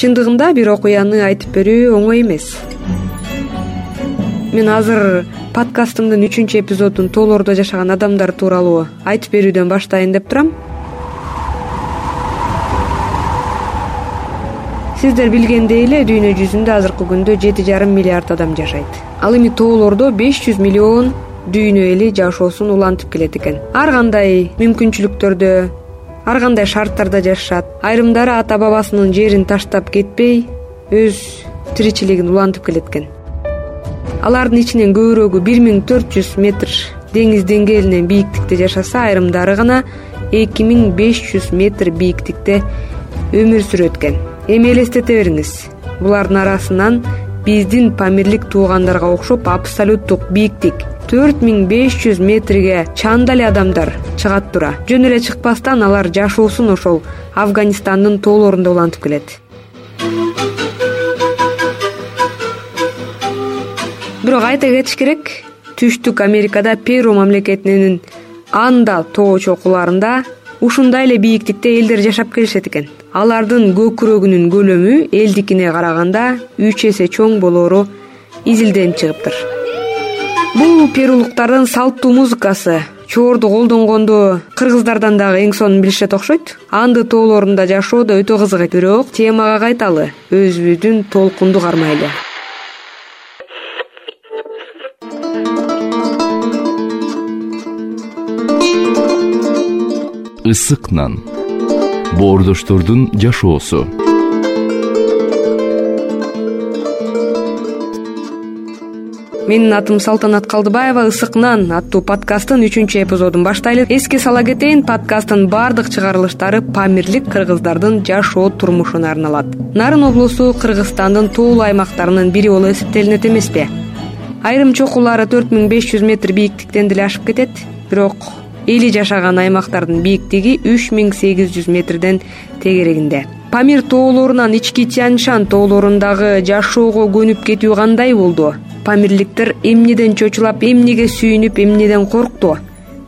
чындыгында бир окуяны айтып берүү оңой эмес. Мен азыр подкастымдын үчүнчү эпизодун тоолордо жашаган адамдар тууралуу айтып берүүдөн баштайын деп турам. Сиздер билгендей эле дүйнө жүзүндө азыркы күндө жети жарым миллиард адам жашайт. Ал эми тоолордо беш жүз миллион дүйнө эли жашоосун улантып келет экен. Ар кандай мүмкүнчүлүктөрдө ар кандай шарттарда жашашат? Айрымдары ата бабасынын жерин таштап кетпей өз тиричилигин улантып келет экен алардын ичинен көбүрөгү бир миң төрт жүз метр деңиз деңгээлинен бийиктикте жашаса айрымдары гана эки миң беш жүз метр бийиктикте өмүр сүрөт экен эми элестете бериңиз. Булардын арасынан биздин памирлик туугандарга окшоп абсолюттук бийиктик төрт миң беш жүз метрге чанда эле адамдар чыгат тура. Жөн эле чыкпастан алар жашоосун ошол афганистандын тоолорунда улантып келет. Бирок айта кетиш керек түштүк америкада перу мамлекетинин анда тоо чокуларында ушундай эле бийиктикте элдер жашап келишет экен. Алардын көкүрөгүнүн көлөмү элдикине караганда үч эсе чоң болоору изилденип чыгыптыр бул перулуктардын салттуу музыкасы. Чоорду колдонгондо кыргыздардан дагы эң сонун билишет окшойт. Анды тоолорунда жашоо да өтө кызык бирок темага кайталы өзүбүздүн толкунду кармайлы. Ысык нан боордоштордун жашоосу менин атым салтанат калдыбаева ысык нан аттуу подкасттын үчүнчү эпизодун баштайлы эске сала кетейин подкасттын баардык чыгарылыштары памирлик кыргыздардын жашоо турмушуна арналат. Нарын облусу кыргызстандын тоолуу аймактарынын бири болуп эсептелинет эмеспи айрым чокулары төрт миң беш жүз метр бийиктиктен деле ашып кетет бирок эли жашаган аймактардын бийиктиги үч миң сегиз жүз метрден тегерегинде. Памир тоолорунан ички тянь шань тоолорундагы жашоого көнүп кетүү кандай болду? Памирликтер эмнеден чочулап эмнеге сүйүнүп эмнеден коркту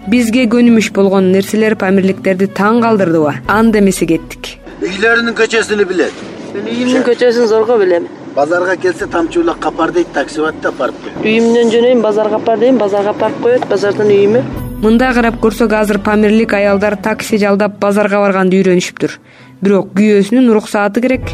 бизге көнүмүш болгон нерселер памирликтерди таң калтырдыбы анда эмесе кеттик. Үйлөрүнүн көчөсүн билет. Мен үйүмдүн көчөсүн зорго билем. Базарга келсе тамчуулак капар дейт таксибатта апарып бер үйүмдөн жөнөйм базарга апар дейм базарга апарып коет базардан үйүмө мындай карап көрсөк азыр памирлик аялдар такси жалдап базарга барганды үйрөнүшүптүр. Бирок күйөөсүнүн уруксааты керек.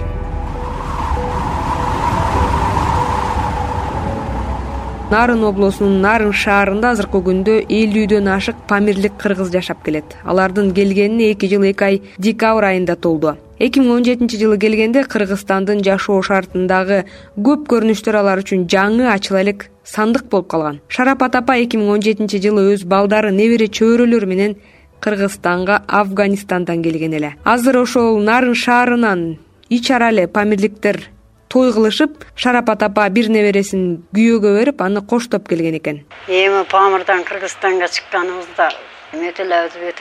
Нарын облусунун нарын шаарында азыркы күндө элүүдөн ашык памирлик кыргыз жашап келет. Алардын келгенине эки жыл эки ай декабрь айында толду эки миң он жетинчи жылы келгенде кыргызстандын жашоо шартындагы көп көрүнүштөр алар үчүн жаңы ачыла элек сандык болуп калган. Шарапат апа эки миң он жетинчи жылы өз балдары небере чөбөрөлөрү менен кыргызстанга афганистандан келген эле. Азыр ошол нарын шаарынан ич ара эле памирликтер той кылышып шарапат апа бир небересин күйөөгө берип аны коштоп келген экен. Эми памырдан кыргызстанга чыкканыбызда өтө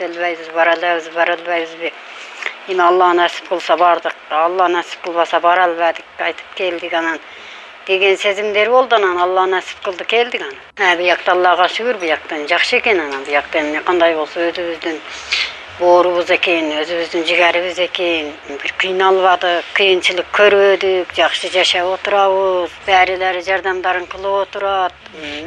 албайбызбы бара алабызбы бара албайбызбы эми алла насип кылса бардык алла насип кылбаса бара албадык кайтып келдик анан. Деген сезимдер болду анан алла насип кылды келдик анан. Биякта аллага шүгүр бияктан жакшы экен анан. Биякта эмне кандай болсо өзүбүздүн боорубуз экен өзүбүздүн жигарибиз экен. Бир кыйналбадык кыйынчылык көрбөдүк жакшы жашап отурабыз баары эле жардамдарын кылып отурат.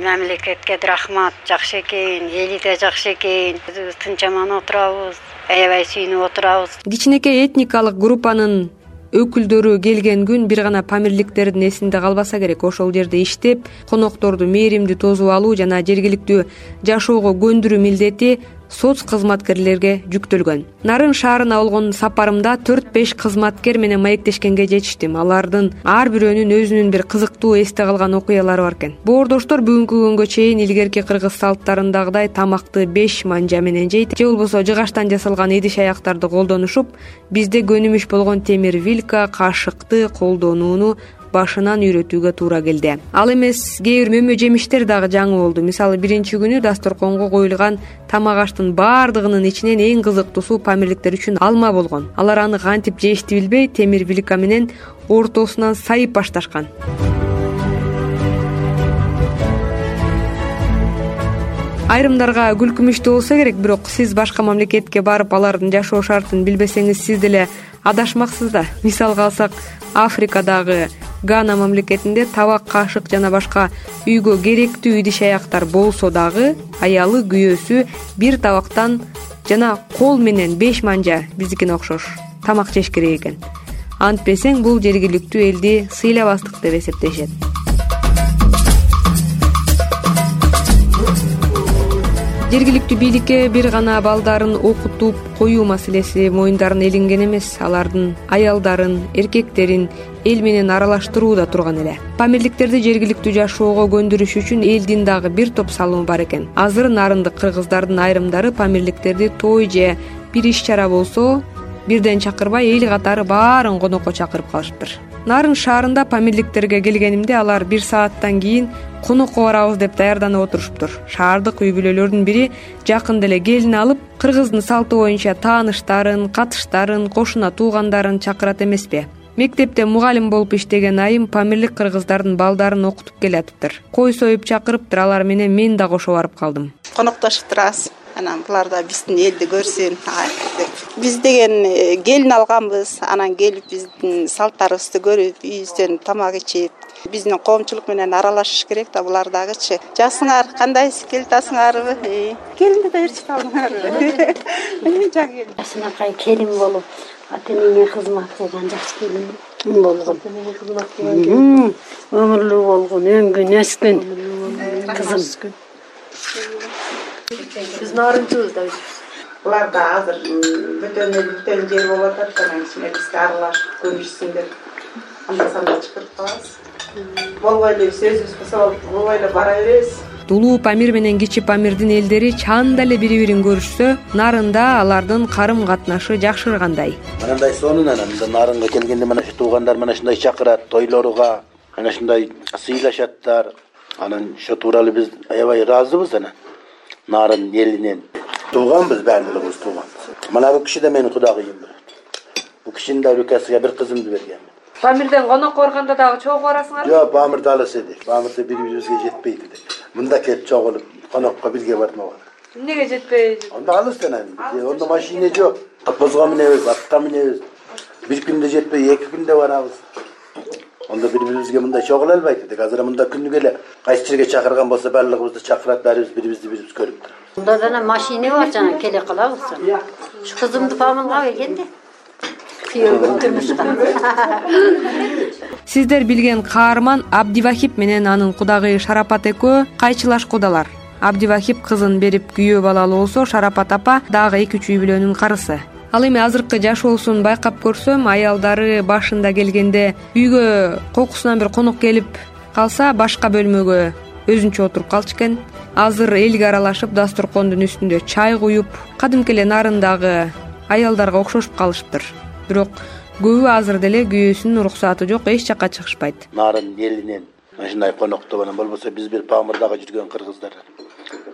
Мамлекетке рахмат жакшы экен эли да жакшы экен. Өзүбүз тынч аман отурабыз аябай сүйүнүп отурабыз. Кичинекей этникалык группанын өкүлдөрү келген күн бир гана памирликтердин эсинде калбаса керек. Ошол жерде иштеп конокторду мээримдүү тосуп алуу жана жергиликтүү жашоого көндүрүү милдети соц кызматкерлерге жүктөлгөн. Нарын шаарына болгон сапарымда төрт беш кызматкер менен маектешкенге жетиштим. Алардын ар бирөөнүн өзүнүн бир кызыктуу эсте калган окуялары бар экен. Боордоштор бүгүнкү күнгө чейин илгерки кыргыз салттарындагыдай тамакты беш манжа менен жейт. Же болбосо жыгачтан жасалган идиш аяктарды колдонушуп бизде көнүмүш болгон темир вилка кашыкты колдонууну башынан үйрөтүүгө туура келди. Ал эмес кээ бир мөмө жемиштер дагы жаңы болду. Мисалы биринчи күнү дасторконго коюлган тамак аштын баардыгынын ичинен эң кызыктуусу памирликтер үчүн алма болгон. Алар аны кантип жешти билбей темир вилка менен ортосунан сайып башташкан айрымдарга күлкүмүштүү болсо керек бирок сиз башка мамлекетке барып алардын жашоо шартын билбесеңиз сиз деле адашмаксыз да мисалга алсак африкадагы гана мамлекетинде табак кашык жана башка үйгө керектүү идиш аяктар болсо дагы аялы күйөөсү бир табактан жана кол менен беш манжа биздикине окшош. Тамак жеш керек экен. Антпесең бул жергиликтүү элди сыйлабастык деп эсептешет жергиликтүү бийликке бир гана балдарын окутуп коюу маселеси моюндарына илинген эмес. Алардын аялдарын эркектерин эл менен аралаштыруу да турган эле. Памирликтерди жергиликтүү жашоого көндүрүш үчүн элдин дагы бир топ салымы бар экен. Азыр нарындык кыргыздардын айрымдары памирликтерди той же бир иш чара болсо бирден чакырбай эл катары баарын конокко чакырып калышыптыр нарын шаарында памирликтерге келгенимде алар бир сааттан кийин конокко барабыз деп даярданып отурушуптур. Шаардык үй бүлөлөрдүн бири жакында эле келин алып кыргыздын салты боюнча тааныштарын катыштарын кошуна туугандарын чакырат эмеспи мектепте мугалим болуп иштеген айым памирлик кыргыздардын балдарын окутуп келатыптыр. Кой союп чакырыптыр алар менен мен да кошо барып калдым. Коноктошуп турабыз анан булар да биздин элди көрсүн деп биз деген э, келин алганбыз. Анан келип биздин салттарыбызды көрүп үйүбүздөн тамак ичип биздин коомчулук менен аралашыш керек да булар дагычы жасыңар кандайсыз келатасыңарбы келинди да ээрчип алдыңарбы жакшынакай келин болуп ата энеңе кызмат кылган жакшы келин болгон. Өмүрлүү болгун өңгүн өскүн кызым биз нарынчыбыз да өзүбүз булар да азыр бөтөн эл бүтөн жер болуп атат да анан кичине бизге аралашып көнүшсүн деп анда санда чакырып калабыз болбой эле сөзүбүз болбой эле бара беребиз улуу памир менен кичи памирдин элдери чанда эле бири бирин көрүшсө нарында алардын карым катнашы жакшыргандай. Анандай сонун анан мында нарынга келгенде mana shu туугандар mana ушундай чакырат тойлорго ana ушундай сыйлашаттар. Анан ошо тууралуу биз аябай ыраазыбыз анан нарын элинен. Тууганбыз баардыгыбыз тууганбыз. Мына бул киши да менин кудагыйым бул кишинин да рукасыга бир кызымды бергенмин. Памирден конокко барганда дагы чогуу барасыңарбы жок памирде алыс эди памирде бири бирибизге жетпейт эле. Мында келип чогулуп конокко бирге бармаган эмнеге жетпей анда алыс да анан ондо машина жок отвозго минебиз атка минебиз бир күндө жетпей эки күндө барабыз ондо бири бирибизге мындай чогула албайт эдик. Азыр мында күнүгө эле кайсы жерге чакырган болсо баардыгыбызды чакырат баарыбыз бири бирибизди бирибиз көрүп турабыз. Мында жана машина бар жана келе калабыз ушу кызымды памылга бергенде күйөөгө турмушка сиздер билген каарман абдивахип менен анын кудагыйы шарапат экөө кайчылаш кудалар абдивахип кызын берип күйөө балалуу болсо шарапат апа дагы эки үч үй бүлөнүн карысы ал эми азыркы жашоосун байкап көрсөм аялдары башында келгенде үйгө кокусунан бир конок келип калса башка бөлмөгө өзүнчө отуруп калчу экен. Азыр элге аралашып дасторкондун үстүндө чай куюп кадимки эле нарындагы аялдарга окшошуп калышыптыр бирок көбү азыр деле күйөөсүнүн уруксааты жок эч жака чыгышпайт нарын элинен ушундай коноктоп анан болбосо биз бир памырдагы жүргөн кыргыздар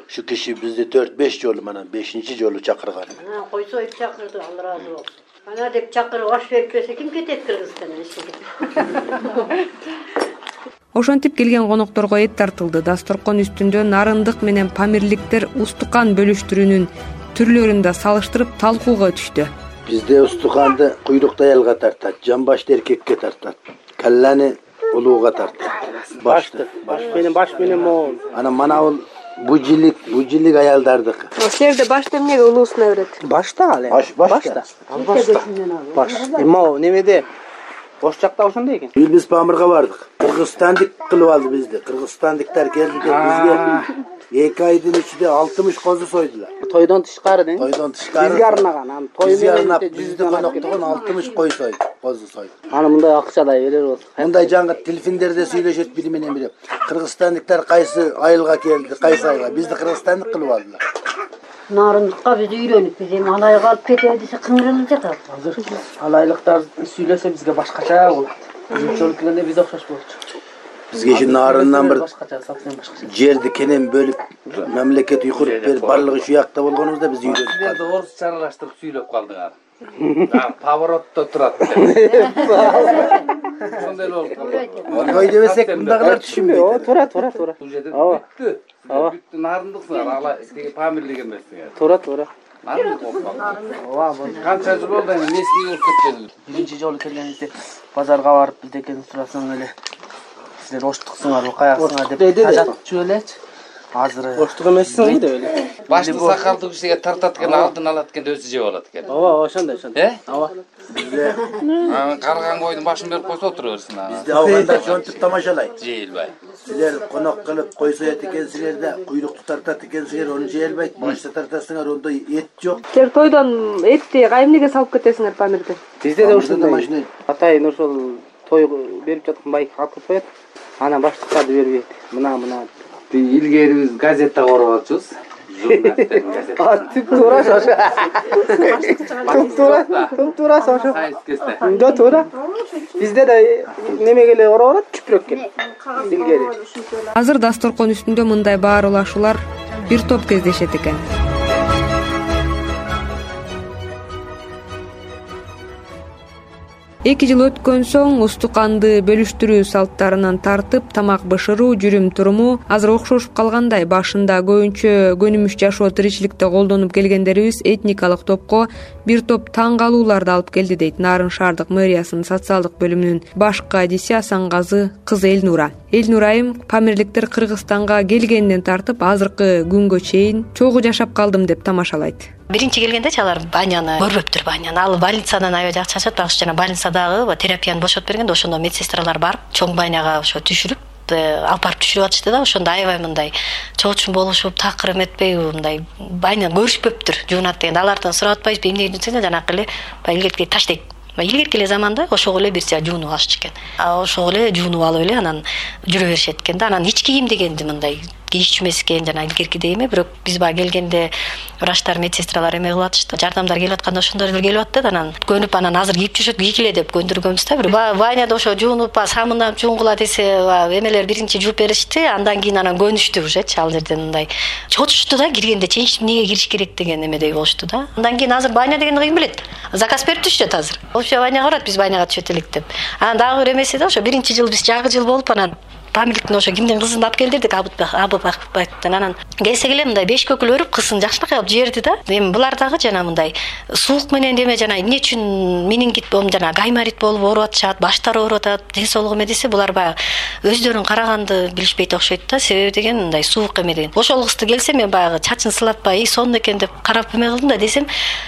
ушу киши бизди төрт беш жолу анан бешинчи жолу чакырган кой союп чакырды ал ыраазы болуп ана деп чакырып аш берип берсе ким кетет кыргызстандан ошентип келген конокторго эт тартылды дасторкон үстүндө нарындык менен памирликтер устукан бөлүштүрүүнүн түрлөрүн да салыштырып талкууга өтүштү бизде устуканды куйрукту аялга тартат жамбашты эркекке тартат калланы улууга тартат башты менен баш менен могул анан манабул бужилик бужилик аялдардыкы силерде башты эмнеге улуусуна берет баш да ал эми баш башта. Башта. Баш. Эми могу немеде ош жакта ошондой экен? Биз памырга бардык. Кыргызстандик кылып алды бизди. Кыргызстандиктер келди деп бизге эки айдын ичинде алтымыш козу сойдулар тойдон тышкары дең тойдон тышкары бизге арнаган анан той бизге арнап бизди коноктогон алтымыш кой сойду козу сойду аны мындай акчадай берер болсок мындай жаңы телефондерде сүйлөшөт бири менен бири. Кыргызстандиктер кайсы айылга келди кайсы айылга? Бизди кыргызстандык кылып алдылар нарындыкка биз үйрөнүп биз эми алайга алып кетели десе кыңырылып жатабыз. Азыр алайлыктар сүйлөсө бизге башкача болот. Келгенде биз окшош болчу. Бизге ушул нарындан бир жерди кенен бөлүп мамлекет уйкуруп берип баардыгы ушул жакта болгонубузда биз үйрөнүп калдык. Силерди орусча аралаштырып сүйлөп калдыңар поворотто турат. Ошондой эле болуп калды. Ондой дебесек мындагылар түшүнбөйт ооба туура туура туура бул жерде ооба бүттү. Ооба. бүттү нарындыксыңар ала тиги памирлик эмессиңер туура туура нарын кооп калды? Ооба канча жыл болду эми? Мески болуп кеткени биринчи жолу келгенибизде базарга барып бирдекени сурасаң эле силер оштуксуңарбы каяксыңар деп тажатчу элечи азыр оштук эмессиңби деп эле. Башты сакалдуу кишиге тартат экен алдын алат экен да өзү жеп алат экен. Ооба ооба ошондой ошондой. Э? Ооба. Анан карыган койдун башын берип койсо отура берсин анан. Бизди алганда жонтуп тамашалайт. Жей албай силер конок кылып кой соет экенсиңер да куйрукту тартат экенсиңер ону жей албайт башты тартасыңар ондой эт жок. Силер тойдон этти кайсы эмнеге салып кетесиңер памирди? Бизде да ушундай. атайын ошол той берип жаткан байк алып келип коет анан баштыктарды бербейт. Мына мына. деп илгери биз газетте көрүп алчубуз түп туурасы ошо туп туура туп туурасы ошо жо туура бизде да немеге эле ороп барат чүпүрөккө илгери. Азыр дасторкон үстүндө мындай баарылашуулар бир топ кездешет экен эки жыл өткөн соң устуканды бөлүштүрүү салттарынан тартып тамак бышыруу жүрүм туруму азыр окшошуп калгандай. Башында көбүнчө көнүмүш жашоо тиричиликте колдонуп келгендерибиз этникалык топко бир топ таң калууларды алып келди дейт. Нарын шаардык мэриясынын социалдык бөлүмүнүн баш кадиси асангазы кызы элнура элнура айым памирликтер кыргызстанга келгенден тартып азыркы күнгө чейин чогуу жашап калдым деп тамашалайт биринчи келгендечи алар баняны көрбөптүр баняны. Ал больницадан аябай жакшы чачат баягы жана больницадагы терапияны бошотуп бергенде ошондо медсестралар барып чоң баняга ошо түшүрүп э, алып барып түшүрүп атышты да. Ошондо аябай мындай чоочун болушуп такыр эметпейби мындай баняны көрүшпөптүр жуунат дегенде алардан сурап атпайбызбы эмне десең жанакы эле баягы илгерки таштайт. Илгерки эле заманда ошого эле бир жуунуп алышчу экен. Ошого эле жуунуп алып эле анан жүрө беришет экен да. Анан ич кийим дегенди мындай кийишчү эмес экен жана илгеркидей эме бирок биз баягы келгенде врачтар медсестралар эме кылып атышты. Жардамдар келип атканда ошондор эле келип атты да анан көнүп анан азыр кийип жүрүшөт кийгиле деп көндүргөнбүз да. Бир баягы баняда ошо жуунуп баягы самындап жуунгула десе баягы эмелер биринчи жууп беришти андан кийин анан көнүштү ужечи ал жерден мындай чоочушту да киргенде эмнеге кириш керек деген эмедей болушту да. Андан кийин азыр баня дегенди кыйын белет заказ берип түшүшөт азыр. Общий баняга барат биз баняга түшөт элек деп. Анан дагы бир эмеси да ошо биринчи жыл биз жагы жыл болуп анан памирликтин ошо кимдин кызын алып кел дедик абыбаевден анан. Келсек эле мындай беш көкүл өрүп кызын жакшынакай кылып жиберди да. Эми булар дагы жана мындай суук менен эме жана эмне үчүн менингит жана гайморит болуп ооруп атышат баштары ооруп атат ден соолугу эме десе булар баягы өздөрүн караганды билишпейт окшойт да. Себеби деген мындай суук эме деген. Ошол кызды келсем мен баягы чачын сылатпай ий сонун экен деп карап эме кылдым да десем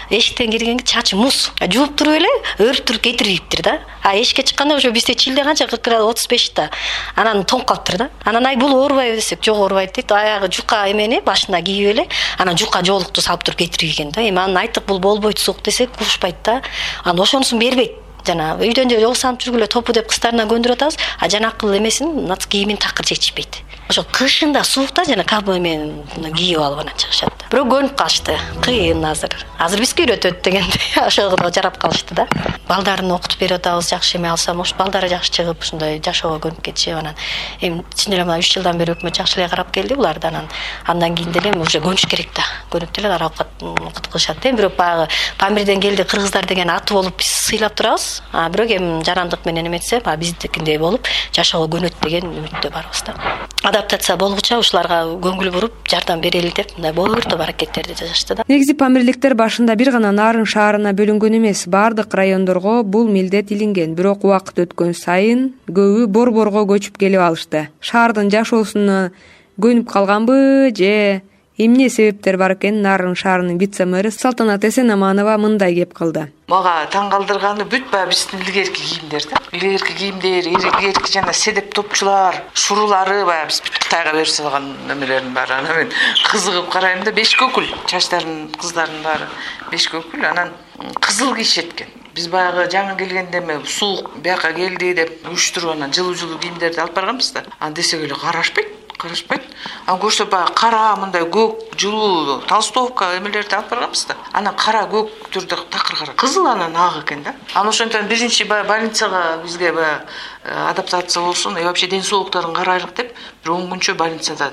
эшиктен киргенге чачы муз жууп туруп эле өрүп туруп кетирибиптир да. А эшикке чыкканда уже бизде чилде канча кырк градус отуз беш да анан тоңуп калыптыр да. Анан ай бул оорубайбы десек жок оорубайт дейт. Аягы жука эмени башына кийип эле анан жука жоолукту салып туруп кетирген да. Эми анан айттык бул болбойт суук десек угушпайт да. Анан ошонусун бербейт жана үйдөн же оосанып жүргүлө топу деп кыздарына көндүрүп атабыз а жанакы эмесин кийимин такыр чечишпейт ошо кышында суукта жана эмени кийип алып анан чыгышат бирок көнүп калышты. Кыйын азыр. Азыр бизге үйрөтөт дегендей ошого жарап калышты да. Балдарын окутуп берип атабыз жакшы эме алса может балдары жакшы чыгып ушундай жашоого көнүп кетишет анан эми чын эле мына үч жылдан бери өкмөт жакшы эле карап келди буларды анан. Андан кийин деле эми уже көнүш керек да. Көнүп деле анан окут кылышат да эми. Бирок баягы памирден келди кыргыздар деген аты болуп биз сыйлап турабыз а бирок эми жарандык менен эметсе баягы биздикиндей болуп жашоого көнөт деген үмүттө барбыз да. Адаптация болгучу ушуларга көңүл буруп жардам берели деп мындай бордо аракеттерди жасашты да. Негизи памирликтер башында бир гана нарын шаарына бөлүнгөн эмес баардык райондорго бул милдет илинген бирок убакыт өткөн сайын көбү борборго көчүп келип алышты. Шаардын жашоосуна көнүп калганбы же эмне себептер бар экенин нарын шаарынын вице мэри салтанат эсенаманова мындай кеп кылды. Мага таң калтырганы бүт баягы биздин илгерки кийимдер да. Илгерки кийимдер илгерки жана седеп топчулар шурулары баягы биз бүт кытайга берип салган эмелердин баары анан мен кызыгып карайм да беш көкүл чачтарын кыздардын баары беш көкүл анан кызыл кийишет экен биз баягы жаңы келгенде эме суук бияка келди деп уюштуруп анан жылуу жылуу кийимдерди алып барганбыз да. Анан десек эле карашпайт карашпайт анан көрсө баягы кара мындай көк жылуу толстовка эмелерди алып барганбыз да анан кара көк түрдө такыр кара кызыл анан ак экен да анан ошентип биринчи баягы больницага бизге баягы э, адаптация болсун и вообще ден соолуктарын карайлык деп бир он күнчө больницада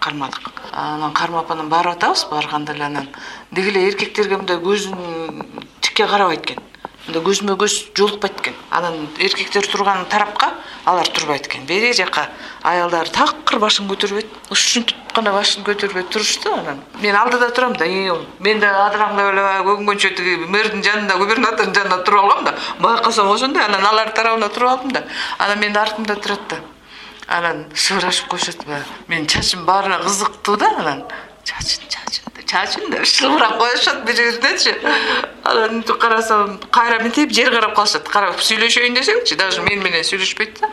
кармадык. Анан кармап анан барып атабыз барганда эле анан деги эле эркектерге мындай көзүн тикке карабайт экен мындай көзмө көз жолукпайт экен анан эркектер турган тарапка алар турбайт экен. Бери жака аялдар такыр башын көтөрбөйт ушинтип гана башын көтөрбөй турушту анан мен алдыда турам да мен да адыраңдап эле баягы көгөнгөнчө тиги мэрдин жанында губернатордун жанында туруп алгам да. Байкасам ошондой анан алардын тарабына туруп алдым да. Анан менин артымда турат да. Анан шыбырашып коюшат баягы менин чачым баарына кызыктуу да анан чачын чачын деп шылбырап коюшат бир жердечи анан мынтип карасам кайра мынтип жер карап калышат карап сүйлөшөйүн десеңчи даже мени менен сүйлөшпөйт да.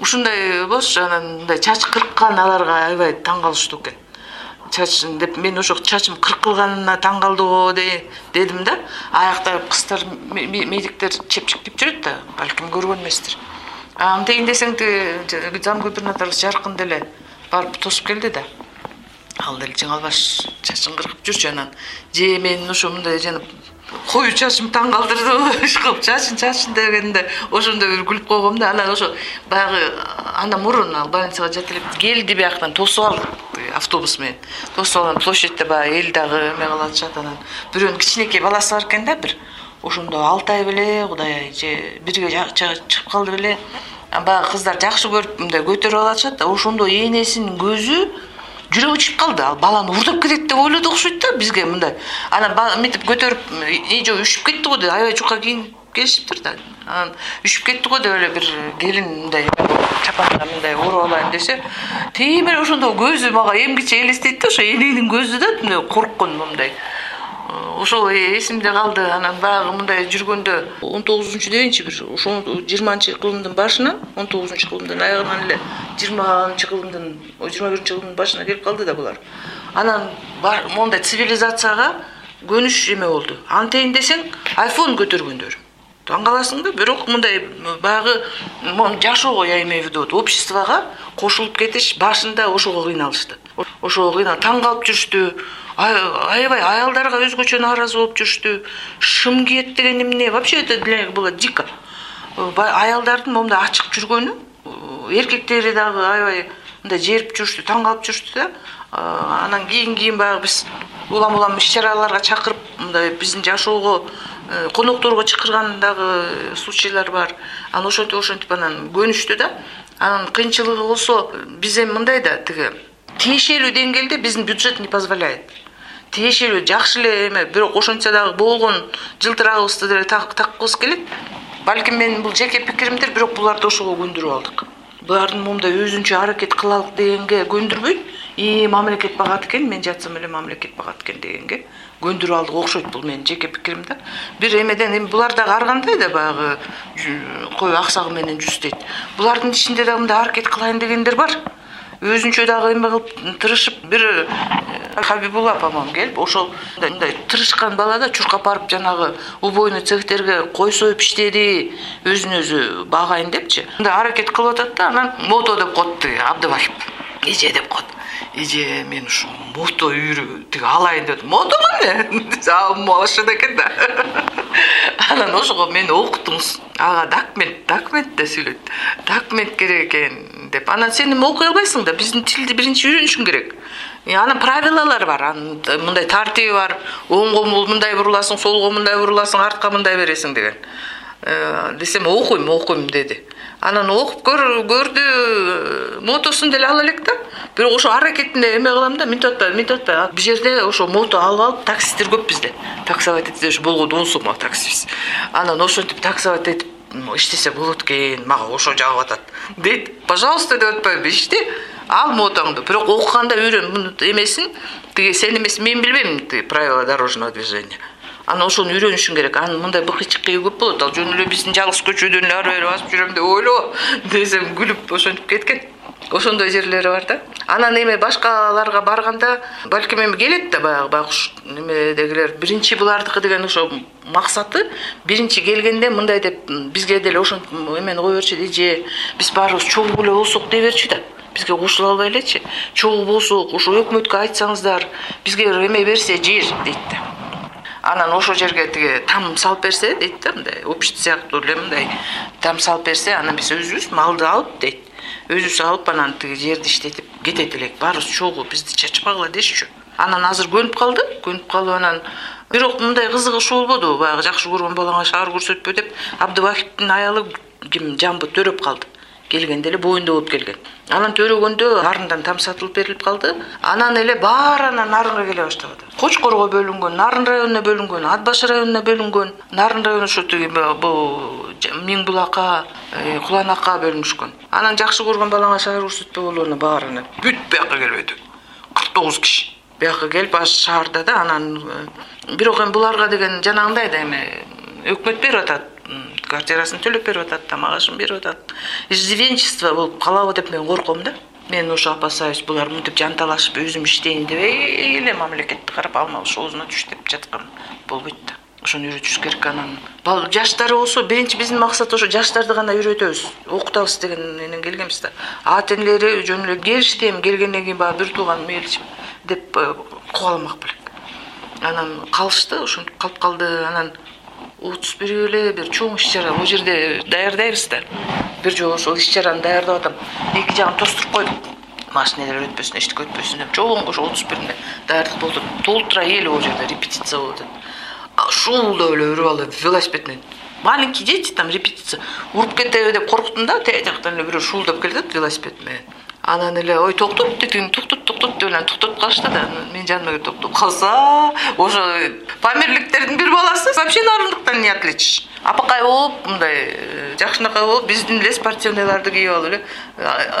Ушундай болчу анан мындай чач кырккан аларга аябай таң калыштуу экен. Чачын деп мен ошо чачым кыркылганына таң калды го дедим да аякта кыздар медиктер чепчиктеп жүрөт да балким көргөн эместир антейин десең тиги зам жаркын деле барып тосуп келди да ал деле жыңалбаш чачын кыркып жүрчү анан. Же менин ошо мындай жана коюу чачым таң калтырдыбы иш кылып чачын чачын дегенде ошондо бир күлүп койгом да. Анан ошо баягы андан мурун ал больницага жата элек келди бияктан тосуп алдык автобус менен. Тосуп алган площадьте баягы эл дагы эме кылып атышат анан. Бирөөнүн кичинекей баласы бар экен да бир. Ошондо алтай беле кудай ай же бирге чыгып калды беле баягы кыздар жакшы көрүп мындай көтөрүп алып атышат да. Ошондо энесинин көзү жүрөгү чыгып калды. Ал баланы уурдап кетет деп ойлоду окшойт да. Бизге мындай анан мынтип көтөрүп же үшүп кетти го деп аябай жука кийинип келишиптир да. Анан үшүп кетти го деп эле бир келин мындай чапанга мындай уруп алайын десе тим эле ошондо көзү мага эмгиче элестейт да. Ошо эненин көзү да мындай корккон момундай ошол эсимде калды. Анан баягы мындай жүргөндө он тогузунчу дейинчи бир ошол жыйырманчы кылымдын башынан он тогузунчу кылымдын аягынан эле жыйырманчы кылымдын жыйырма биринчи кылымдын башына келип калды да булар. Анан моундай цивилизацияга көнүш эме болду. Антейин десең айфон көтөргөндөр. Таң каласың да бирок мындай баягы жашоого я имею в виду обществого кошулуп кетиш башында ошого кыйналышты ошого таң калып жүрүштү аябай аялдарга өзгөчө нааразы болуп жүрүштү шым деген эмне? Вообще это для них было дико. Аялдардын момундай ачык жүргөнү эркектери дагы аябай мындай жерип жүрүштү таң калып жүрүштү да анан кийин кийин баягы биз улам улам иш чараларга чакырып мындай биздин жашоого э, конокторго чакырган дагы случайлар бар. Анан ошентип ошентип анан көнүштү да. Анан кыйынчылыгы болсо биз эми мындай да тиги тиешелүү деңгээлде биздин бюджет не позволяет? Тиешелүү жакшы эле эме бирок ошентсе дагы болгон жылтырагыбызды деле таккыбыз келет. Балким менин бул жеке пикиримдир бирок буларды ошого көндүрүп алдык. Булардын моундай өзүнчө аракет кылалык дегенге көндүрбөй и мамлекет багат экен мен жатсам эле мамлекет багат экен дегенге көндүрүп алдык. Окшойт бул менин жеке пикирим да бир эмеден эми булар дагы ар кандай да баягы кой аксагы менен жүз дейт булардын ичинде дагы мындай аракет кылайын дегендер бар өзүнчө дагы эме кылып тырышып бир э, хабибулла по моему келип ошол мындай тырышкан бала да чуркап барып жанагы убойный цехтерге кой союп иштеди өзүн өзү багайын депчи. Мындай аракет кылып атат да анан мото деп коет тиги абдывахип эже деп коет эже мен ушу мото үйрө тиги алайын деп мотомо эмне? Ошондо экен да. Анан ошого мени окутуңуз ага документ документ деп сүйлөйт. Документ керек экен деп. Анан сен эми окуй албайсың да биздин тилди биринчи үйрөнүшүң керек. Анын правилалары бар. Анын мындай тартиби бар. Оңго мындай буруласың солго мындай буруласың артка мындай бересиң деген. Э, десем окуйм окуйм деди анан окуп көрдү мотосун деле ала элек да. Бирок ошо аракетинде эме кылам да мынтип атпайбы мынтип атпайбы бул жерде ошо мото алып алып таксисттер көп бизде. Таксовать этсе ушу болгону он сом таксибиз. Анан ошентип таксовать этип иштесе болот экен мага ошо жагып атат. Дейт пожалуйста деп атпайбы иште ал мотоңду. Бирок окуганда үйрөн эмесин тиги сен эмес мен билбейм тиги правила дорожного движения анан ошону үйрөнүшүң керек. Анын мындай быкый чыкыйы көп болот. Ал жөн эле биздин жалгыз көчөдөн эле ары бери басып жүрөм деп ойлобо десем күлүп ошентип кеткен. Ошондой жерлери бар да. Анан эми башкаларга барганда балким эми келет да баягы байкуш немедегилер. Биринчи булардыкы деген ошо максаты биринчи келгенде мындай деп бизге деле ошентип эмени кое берчү эже биз баарыбыз чогуу эле болсок дей берчү да. Бизге кошула албай элечи. Чогуу болсок ошо өкмөткө айтсаңыздар бизге эме берсе жер дейт да анан ошол жерге тиги там салып берсе дейт да мындай общий сыяктуу эле мындай там салып берсе анан биз өзүбүз малды алып дейт. Өзүбүз алып анан тиги жерди иштетип кетет элек. Баарыбыз чогуу бизди чачпагыла дешчү. Анан азыр көнүп калды. Көнүп калып анан бирок мындай кызыгыш болбоду баягы жакшы көргөн балаңа шаар көрсөтпө деп абдыбахиптин аялы ким жамбы төрөп калды келгенде эле боюнда болуп келген. Анан төрөгөндө нарындан там сатылып берилип калды. Анан эле баары анан нарынга келе баштаган кочкорго бөлүнгөн нарын районуна бөлүнгөн ат башы районуна бөлүнгөн нарын району ушу тиги бул миң булакка э, кулан акка бөлүнүшкөн. Анан жакшы көргөн балаңа шаар көрсөтпө болуп анан баары анан бүт бияка келип өтүп кырк тогуз киши бияка келип аш шаарда да анан э, бирок эми буларга деген жанагындай да эми өкмөт берип атат квартирасын төлөп берип атат тамак ашын берип атат. Иждивенчество болуп калабы деп мен корком да. Мен ошо опасаюсь булар мынтип жанталашып өзүм иштейин дебей эле мамлекетти карап алмабыз оозуна түш деп жаткан болбойт да. Ошону үйрөтүшүз керек анан. Жаштары болсо биринчи биздин максат ошо жаштарды гана үйрөтөбүз. Окутабыз деген менен келгенбиз да. Ата энелери жөн эле келишти эми келгенден кийин баягы бир тууган мейли деп э, кубаламак белек. Анан калышты ошентип калып калды анан отуз бирөө эле бир чоң иш чара. Бул жерде даярдайбыз да бир жолу ошол иш чараны даярдап атам. Эки жагын тостуруп койдук машинелер өтпөсүн эчтеке өтпөсүн деп. Чоң ошо отуз бирине даярдык болуп атат толтура эл ал жерде репетиция болуп атат шуулдап эле бир бала велосипед менен маленький дети там репетиция. Уруп кетеби деп корктум да тиги жактан эле бирөө шуулдап келатат велосипед менен анан эле ой токтот дедим токтот токтот деп анан токтотуп калышты да. Анан менин жаныма келип токтоп калса ошо памирликтердин бир баласы вообще нарындыктан не отличишь. Апакай болуп мындай э, жакшынакай болуп биздин эле спортивныйларды кийип алып эле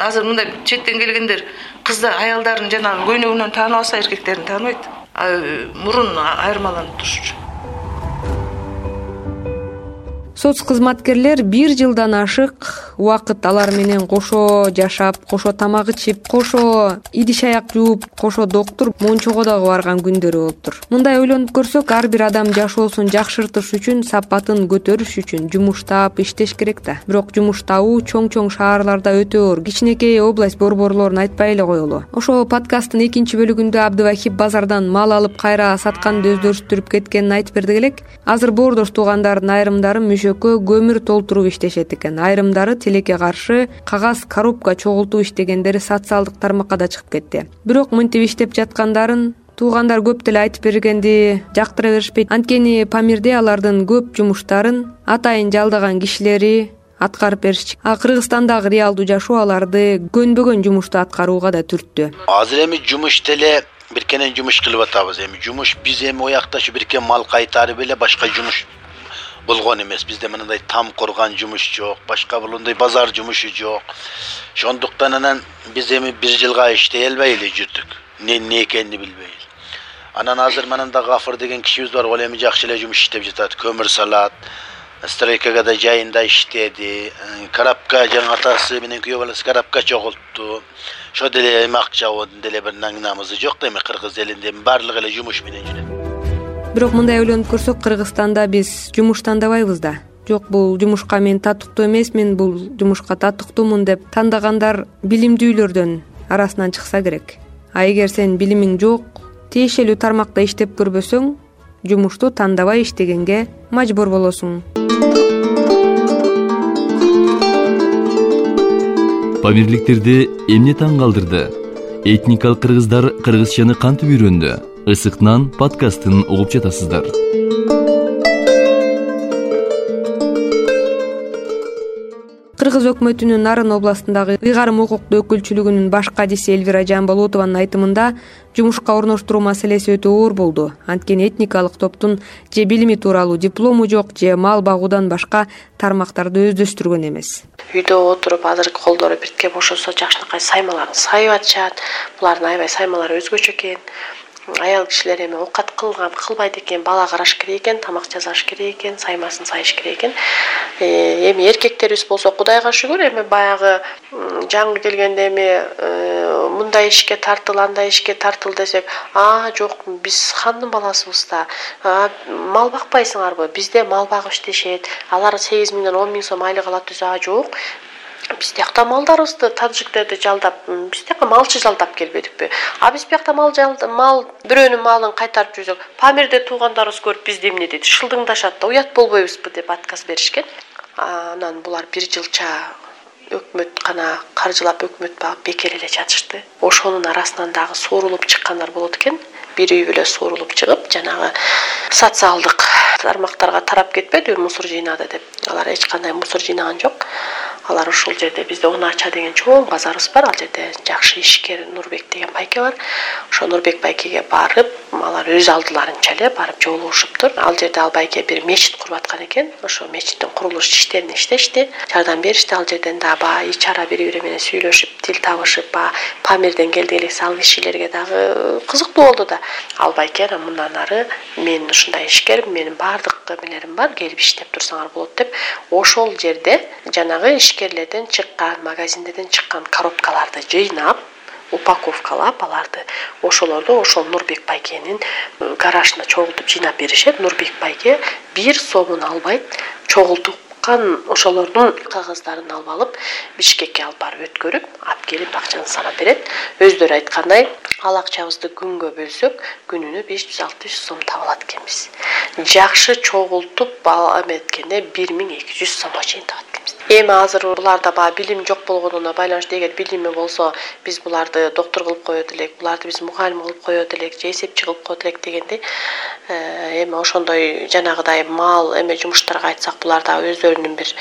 азыр мындай четтен келгендер кыздар аялдарын жанагы көйнөгүнөн таанып алса эркектерин тааныбайт э, мурун айырмаланып турушчу соц кызматкерлер бир жылдан ашык убакыт алар менен кошо жашап кошо тамак ичип кошо идиш аяк жууп кошо доктур мончого дагы барган күндөрү болуптур мындай ойлонуп көрсөк ар бир адам жашоосун жакшыртыш үчүн сапатын көтөрүш үчүн жумуштап иштеш керек да. Бирок жумуш табуу чоң чоң шаарларда өтө оор. Кичинекей область борборлорун айтпай эле коелу. Ошол подкасттын экинчи бөлүгүндө абдывахип базардан мал алып кайра сатканды өздөштүрүп кеткенин айтып берди элек. Азыр боордош туугандардын айрымдары көмүр толтуруп иштешет экен. Айрымдары тилекке каршы кагаз коробка чогултуп иштегендери социалдык тармакка да чыгып кетти. Бирок мынтип иштеп жаткандарын туугандар көп деле айтып бергенди жактыра беришпейт анткени памирде алардын көп жумуштарын атайын жалдаган кишилери аткарып беришчү а кыргызстандагы реалдуу жашоо аларды көнбөгөн жумушту аткарууга да түрттү. Азыр эми жумуш деле биркенен жумуш кылып атабыз. Эми жумуш биз эми оякта ушу бирке мал кайтарып эле башка жумуш болгон эмес. Бизде мындай там курган жумуш жок башка булундай базар жумушу жок. Ошондуктан анан биз эми бир жылга иштей албай эле жүрдүк. Эмне экенин билбей анан азыр мананда гафыр деген кишибиз бар ал эми жакшы эле жумуш иштеп жатат. Көмүр салат стройкага да жайында иштеди коробка жаңы атасы менен күйөө баласы коробка чогултту. Ошо деле эми акчабы деле бир намызы жок да эми кыргыз элинде эми баардыгы эле жумуш менен жүрөт бирок мындай ойлонуп көрсөк кыргызстанда биз жумуш тандабайбыз да. Жок бул жумушка мен татыктуу эмесмин бул жумушка татыктуумун деп тандагандар билимдүүлөрдөн арасынан чыкса керек. А эгер сенин билимиң жок тиешелүү тармакта иштеп көрбөсөң жумушту тандабай иштегенге мажбур болосуң. Памирликтерди эмне таң калтырды этникалык кыргыздар кыргызчаны кантип үйрөндү ысык нан подкастын угуп жатасыздар. Кыргыз өкмөтүнүн нарын областындагы ыйгарым укуктуу өкүлчүлүгүнүн баш кадиси элвира жаамболотованын айтымында жумушка орноштуруу маселеси өтө оор болду. Анткени этникалык топтун же билими тууралуу диплому жок же мал багуудан башка тармактарды өздөштүргөн эмес. Үйдө отуруп азыр колдору биртке бошосо жакшынакай саймаларын сайып атышат булардын аябай саймалары өзгөчө экен аял кишилер эми оокат кылбайт экен бала караш керек экен тамак жасаш керек экен саймасын сайыш керек экен. Э, эми эркектерибиз болсо кудайга шүгүр эми баягы жаңы келгенде эми э, мындай ишке тартыл андай ишке тартыл десек а жок биз хандын баласыбыз да мал бакпайсыңарбы? Бизде мал багып иштешет алар сегиз миңден он миң сом айлык алат десе а жок биз тиякта малдарыбызды таджиктерди жалдап биз тияка малчы жалдап келбедикпи. А биз биякта мал мал бирөөнүн малын кайтарып жүрсөк памирде туугандарыбыз көрүп бизди эмне дейт шылдыңдашат да уят болбойбузбу деп отказ беришкен. Анан булар бир жылча өкмөт гана каржылап өкмөт багып бекер эле жатышты. Ошонун арасынан дагы соорулуп чыккандар болот экен. Бир үй бүлө суурулуп чыгып жанагы социалдык тармактарга тарап кетпедиби мусор жыйнады деп. Алар эч кандай мусор жыйнаган жок алар ушул жерде. Бизде уна ача деген чоң базарыбыз бар. Ал жерде жакшы ишкер нурбек деген байке бар. Ошо нурбек байкеге барып алар өз алдыларынча эле барып жолугушуптур ал жерде ал байке бир мечит куруп аткан экен. Ошо мечиттин курулуш иштерин иштешти. Жардам беришти. Ал жерден дагы баягы ич ара бири бири менен сүйлөшүп тил табышып баягы памирден келдик элексе ал кишилерге дагы кызыктуу болду да. Ал байке анан мындан ары мен ушундай ишкермин менин баардык эмелерим бар келип иштеп турсаңар болот деп ошол жерде жанагы ишкерлерден чыккан магазиндерден чыккан коробкаларды жыйнап упаковкалап аларды. Ошолорду ошол нурбек байкенин э, гаражына чогултуп жыйнап беришет. Нурбек байке бир сомун албайт. Чогулткан ошолордун кагаздарын алып алып бишкекке алып барып өткөрүп алып келип акчаны санап берет. Өздөрү айткандай ал акчабызды күнгө бөлсөк күнүнө беш жүз алты жүз сом таба алат экенбиз. Жакшы чогултуп эметкенде бир миң эки жүз сомго чейин табат эми азыр буларда баягы билим жок болгонуна байланыштуу эгер билими болсо биз буларды доктур кылып коет элек буларды биз мугалим кылып коет элек же эсепчи кылып коет элек дегендей э, эми ошондой жанагыдай мал эме жумуштарга айтсак булар дагы өздөрүнүн бир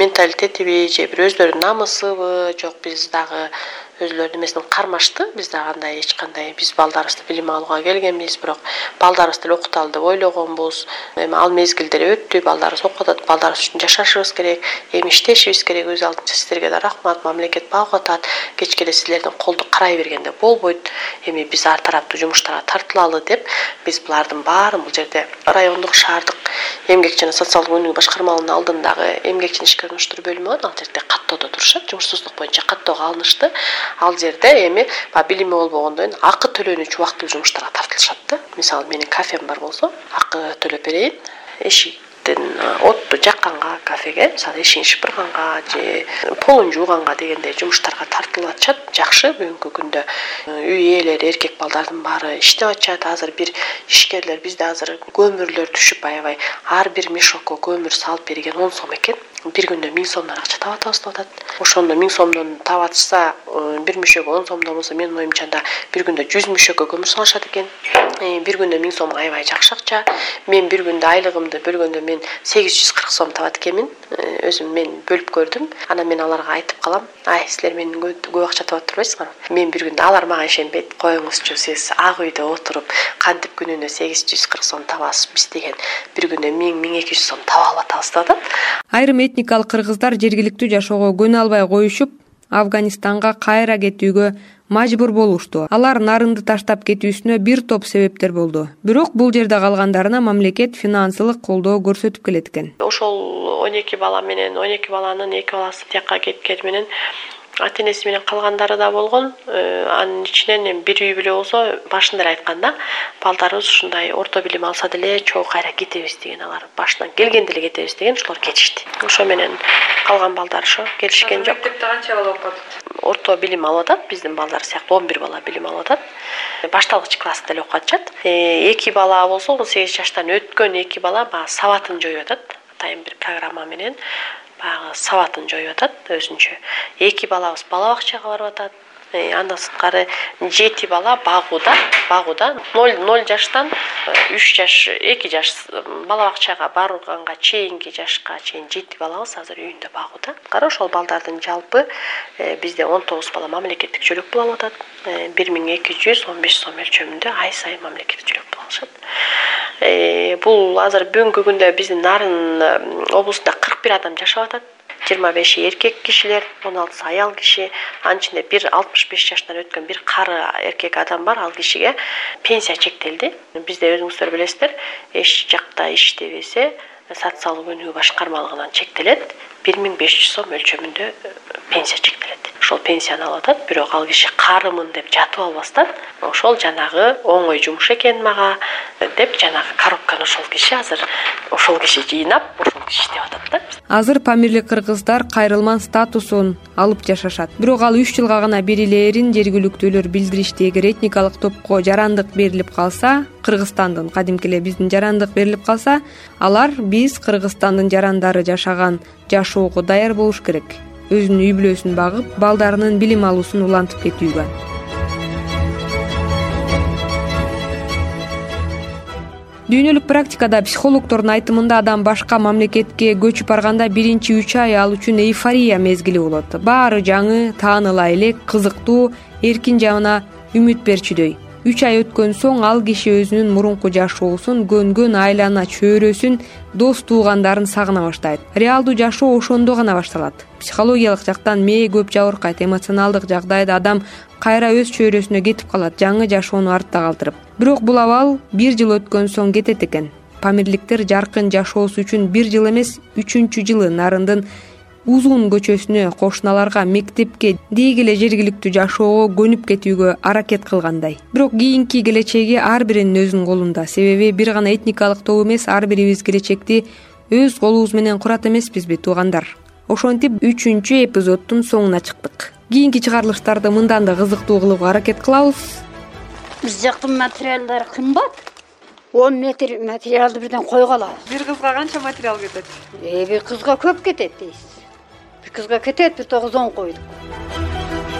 менталитетиби же бир өздөрүнүн намысыбы жок биз дагы өзүлөрүнүн эмесин кармашты. Биз дагы андай эч кандай биз балдарыбызды билим алууга келгенбиз бирок балдарыбызды эле окуталы деп ойлогонбуз. Эми ал мезгилдер өттү балдарыбыз окуп атат балдарыбыз үчүн жашашыбыз керек эми иштешибиз керек. Өз алдынча сиздерге да рахмат мамлекет багып атат. Кечке эле силердин колду карай бергенде болбойт. Эми биз ар тараптуу жумуштарга тартылалы деп биз булардын баарын бул жерде райондук шаардык эмгек жана социалдык өнүгүү башкармалыгынын алдындагы эмгек жана ишке орноштуруу бөлүмү бар ал жерде каттоодо турушат. Жумушсуздук боюнча каттоого алынышты ал жерде эми баягы билими болбогондон кийин акы төлөнүүчү убактылуу жумуштарга тартылышат да. Мисалы менин кафем бар болсо акы төлөп берейин эшиктин отту жакканга кафеге мисалы эшигин шыпырганга же полун жууганга дегендей жумуштарга тартылып атышат жакшы бүгүнкү күндө үй ээлери эркек балдардын баары иштеп атышат. Азыр бир ишкерлер бизде азыр көмүрлөр түшүп аябай ар бир мешокко көмүр салып берген он сом экен бир күндө миң сомдон акча таап атабыз деп атат ошондо миң сомдон таап атышса э, бир мүшөгө он сомдон болсо менин оюмча анда бир күндө жүз мүшөккө көмүр салышат экен. Э, бир күндө миң сом аябай жакшы акча мен бир күндө айлыгымды бөлгөндө мен сегиз жүз кырк сом табат экенмин. Э, өзүм мен бөлүп көрдүм. Анан мен аларга айтып калам. Ай силер менден көп акча табат турбайсыңарбы мен бир күндө алар мага ишенбейт. Коюңузчу сиз ак үйдө отуруп кантип күнүнө сегиз жүз кырк сом табасыз? биз деген. Бир күндө миң миң эки жүз сом таба алып атабыз деп атат айрым этникалык кыргыздар жергиликтүү жашоого көнө албай коюшуп афганистанга кайра кетүүгө мажбур болушту. Алар нарынды таштап кетүүсүнө бир топ себептер болду. Бирок бул жерде калгандарына мамлекет финансылык колдоо көрсөтүп келет экен. Ошол он эки бала менен он эки баланын эки баласы тияка кеткени менен ата энеси менен калгандары да болгон э, анын ичинен эми бир үй бүлө болсо башында эле айткан да балдарыбыз ушундай орто билим алса деле чогуу кайра кетебиз деген алар башынан келгенде эле кетебиз деген ошолор кетишти. Ошо менен калган балдар ошо келишкен жок. Мектепте канча бала окуп атат? Орто билим алып атат биздин балдар сыяктуу он бир бала билим алып атат. Башталгыч класста эле окуп атышат. Э, эки бала болсо он сегиз жаштан өткөн эки бала баягы сабатын жоюп атат. Атайын бир программа менен баягы сабатын жоюп атат өзүнчө. Эки балабыз бала бакчага барып атат андан сырткары жети бала багууда багууда ноль ноль жаштан э, үч жаш эки жаш бала бакчага барганга чейинки жашка чейин жети балабыз азыр үйүндө багууда ошол балдардын жалпы э, бизде он тогуз бала мамлекеттик жөлөк пул алып атат бир миң эки жүз он беш сом өлчөмүндө ай сайын мамлекеттик жөлөк пул алышат. Э, бул азыр бүгүнкү күндө биздин нарын облусунда кырк бир адам жашап атат жыйырма беши эркек кишилер он алтысы аял киши анын ичинде бир алтымыш беш жаштан өткөн бир кары эркек адам бар. Ал кишиге пенсия чектелди. Бизде өзүңүздөр билесиздер эч жакта иштебесе социалдык өнүгүү башкармалыгынан чектелет бир миң беш жүз сом өлчөмүндө э, пенсия чектелет ошол пенсияны алып атат бирок ал киши карымын деп жатып албастан ошол жанагы оңой жумуш экен мага деп жанагы коробканы ошол киши азыр ошол киши жыйнап ошол киши иштеп атат да. Азыр памирлик кыргыздар кайрылман статусун алып жашашат. Бирок ал үч жылга гана берилээрин жергиликтүүлөр билдиришти эгер этникалык топко жарандык берилип калса кыргызстандын кадимки эле биздин жарандык берилип калса алар биз кыргызстандын жарандары жашаган жашоого даяр болуш керек. Өзүнүн үй бүлөсүн багып балдарынын билим алуусун улантып кетүүгө. Дүйнөлүк практикада психологдордун айтымында адам башка мамлекетке көчүп барганда биринчи үч ай ал үчүн эйфория мезгили болот. Баары жаңы тааныла элек кызыктуу эркин жана үмүт берчүдөй. Үч ай өткөн соң ал киши өзүнүн мурунку жашоосун көнгөн айлана чөйрөсүн дос туугандарын сагына баштайт. Реалдуу жашоо ошондо гана башталат. Психологиялык жактан мээ көп жабыркайт эмоционалдык жагдайда адам кайра өз чөйрөсүнө кетип калат жаңы жашоону артта калтырып. Бирок бул абал бир жыл өткөн соң кетет экен. Памирликтер жаркын жашоосу үчүн бир жыл эмес үчүнчү жылы нарындын узун көчөсүнө кошуналарга мектепке деги эле жергиликтүү жашоого көнүп кетүүгө аракет кылгандай. Бирок кийинки келечеги ар биринин өзүнүн колунда. Себеби бир гана этникалык топ эмес ар бирибиз келечекти өз колубуз менен курат эмеспизби туугандар. Ошентип үчүнчү эпизоддун соңуна чыктык кийинки чыгарылыштарды мындан да кызыктуу кылууга аракет кылабыз. Биз жактын материалдары кымбат. Он метр материалды бирден койгула бир кызга канча материал кетет? Бир кызга көп кетет дейсиз кызга кетет бир тогуз он койдук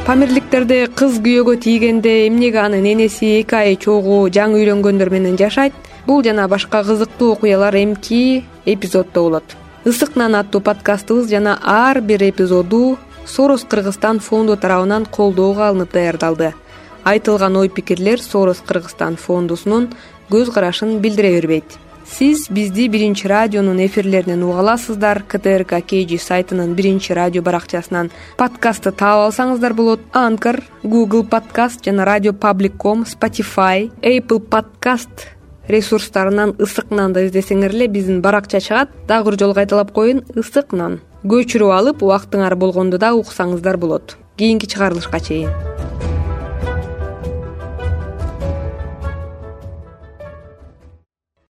памирликтерде кыз күйөөгө тийгенде эмнеге анын энеси эки ай чогуу жаңы үйлөнгөндөр менен жашайт? Бул жана башка кызыктуу окуялар эмки эпизоддо болот. Ысык нан аттуу подкастыбыз жана ар бир эпизоду сорос кыргызстан фонду тарабынан колдоого алынып даярдалды. Айтылган ой пикирлер сорос кыргызстан фондусунун көз карашын билдире бербейт сиз бизди биринчи радионун эфирлеринен уга аласыздар. Ктрк kg сайтынын биринчи радио баракчасынан подкастты таап алсаңыздар болот. Анкор google подкаст жана радио public com spotify apple подкаст ресурстарынан ысык нанды издесеңер эле биздин баракча чыгат. Дагы бир жолу кайталап коеюн ысык нан көчүрүп алып убактыңар болгондо да уксаңыздар болот. Кийинки чыгарылышка чейин